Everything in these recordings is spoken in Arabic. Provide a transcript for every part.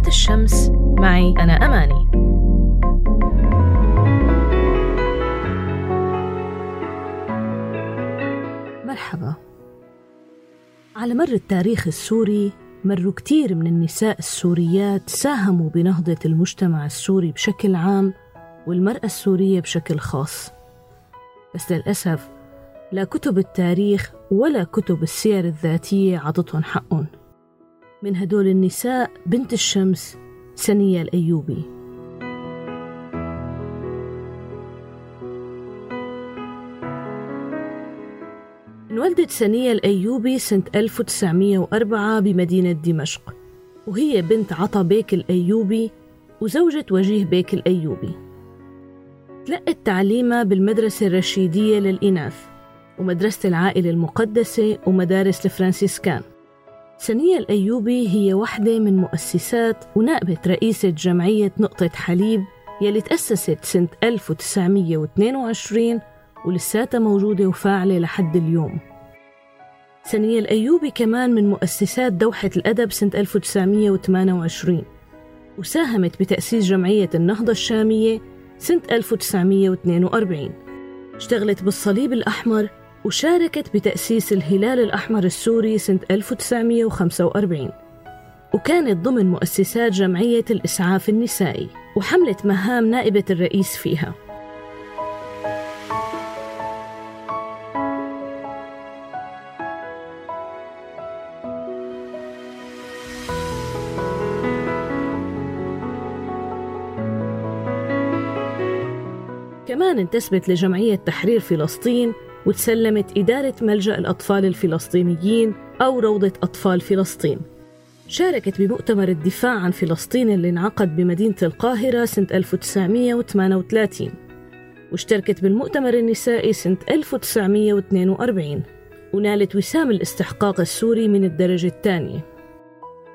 بنات الشمس معي. أنا أماني. مرحبا. على مر التاريخ السوري مروا كتير من النساء السوريات ساهموا بنهضة المجتمع السوري بشكل عام والمرأة السورية بشكل خاص. بس للأسف لا كتب التاريخ ولا كتب السير الذاتية عطتهم حقهم. من هدول النساء بنت الشمس سنية الأيوبي. انولدت سنية الأيوبي سنة 1904 بمدينة دمشق وهي بنت عطا بيك الأيوبي وزوجة وجيه بيك الأيوبي. تلقت تعليمها بالمدرسة الرشيدية للإناث ومدرسة العائلة المقدسة ومدارس الفرانسيسكان. سنية الأيوبي هي واحدة من مؤسسات ونائبة رئيسة جمعية نقطة حليب يلي تأسست سنة 1922 ولساتها موجودة وفاعلة لحد اليوم. سنية الأيوبي كمان من مؤسسات دوحة الأدب سنة 1928 وساهمت بتأسيس جمعية النهضة الشامية سنة 1942 اشتغلت بالصليب الأحمر وشاركت بتأسيس الهلال الأحمر السوري سنة 1945 وكانت ضمن مؤسسات جمعية الإسعاف النسائي وحملت مهام نائبة الرئيس فيها. كمان انتسبت لجمعية تحرير فلسطين وتسلمت إدارة ملجأ الأطفال الفلسطينيين أو روضة أطفال فلسطين. شاركت بمؤتمر الدفاع عن فلسطين اللي انعقد بمدينة القاهرة سنة 1938 واشتركت بالمؤتمر النسائي سنة 1942 ونالت وسام الاستحقاق السوري من الدرجة الثانية.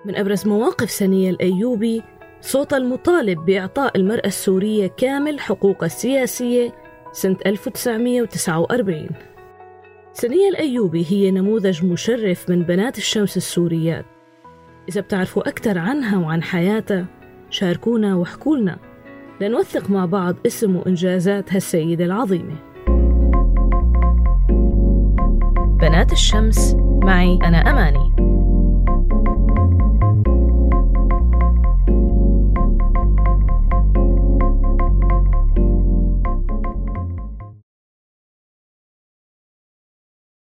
من أبرز مواقف سنية الأيوبي صوت المطالب بإعطاء المرأة السورية كامل حقوقها السياسية سنة 1949 سنية الأيوبي هي نموذج مشرف من بنات الشمس السوريات. إذا بتعرفوا أكثر عنها وعن حياتها شاركونا واحكولنا. لنوثق مع بعض اسم وإنجازات هالسيدة العظيمة. بنات الشمس معي أنا أماني.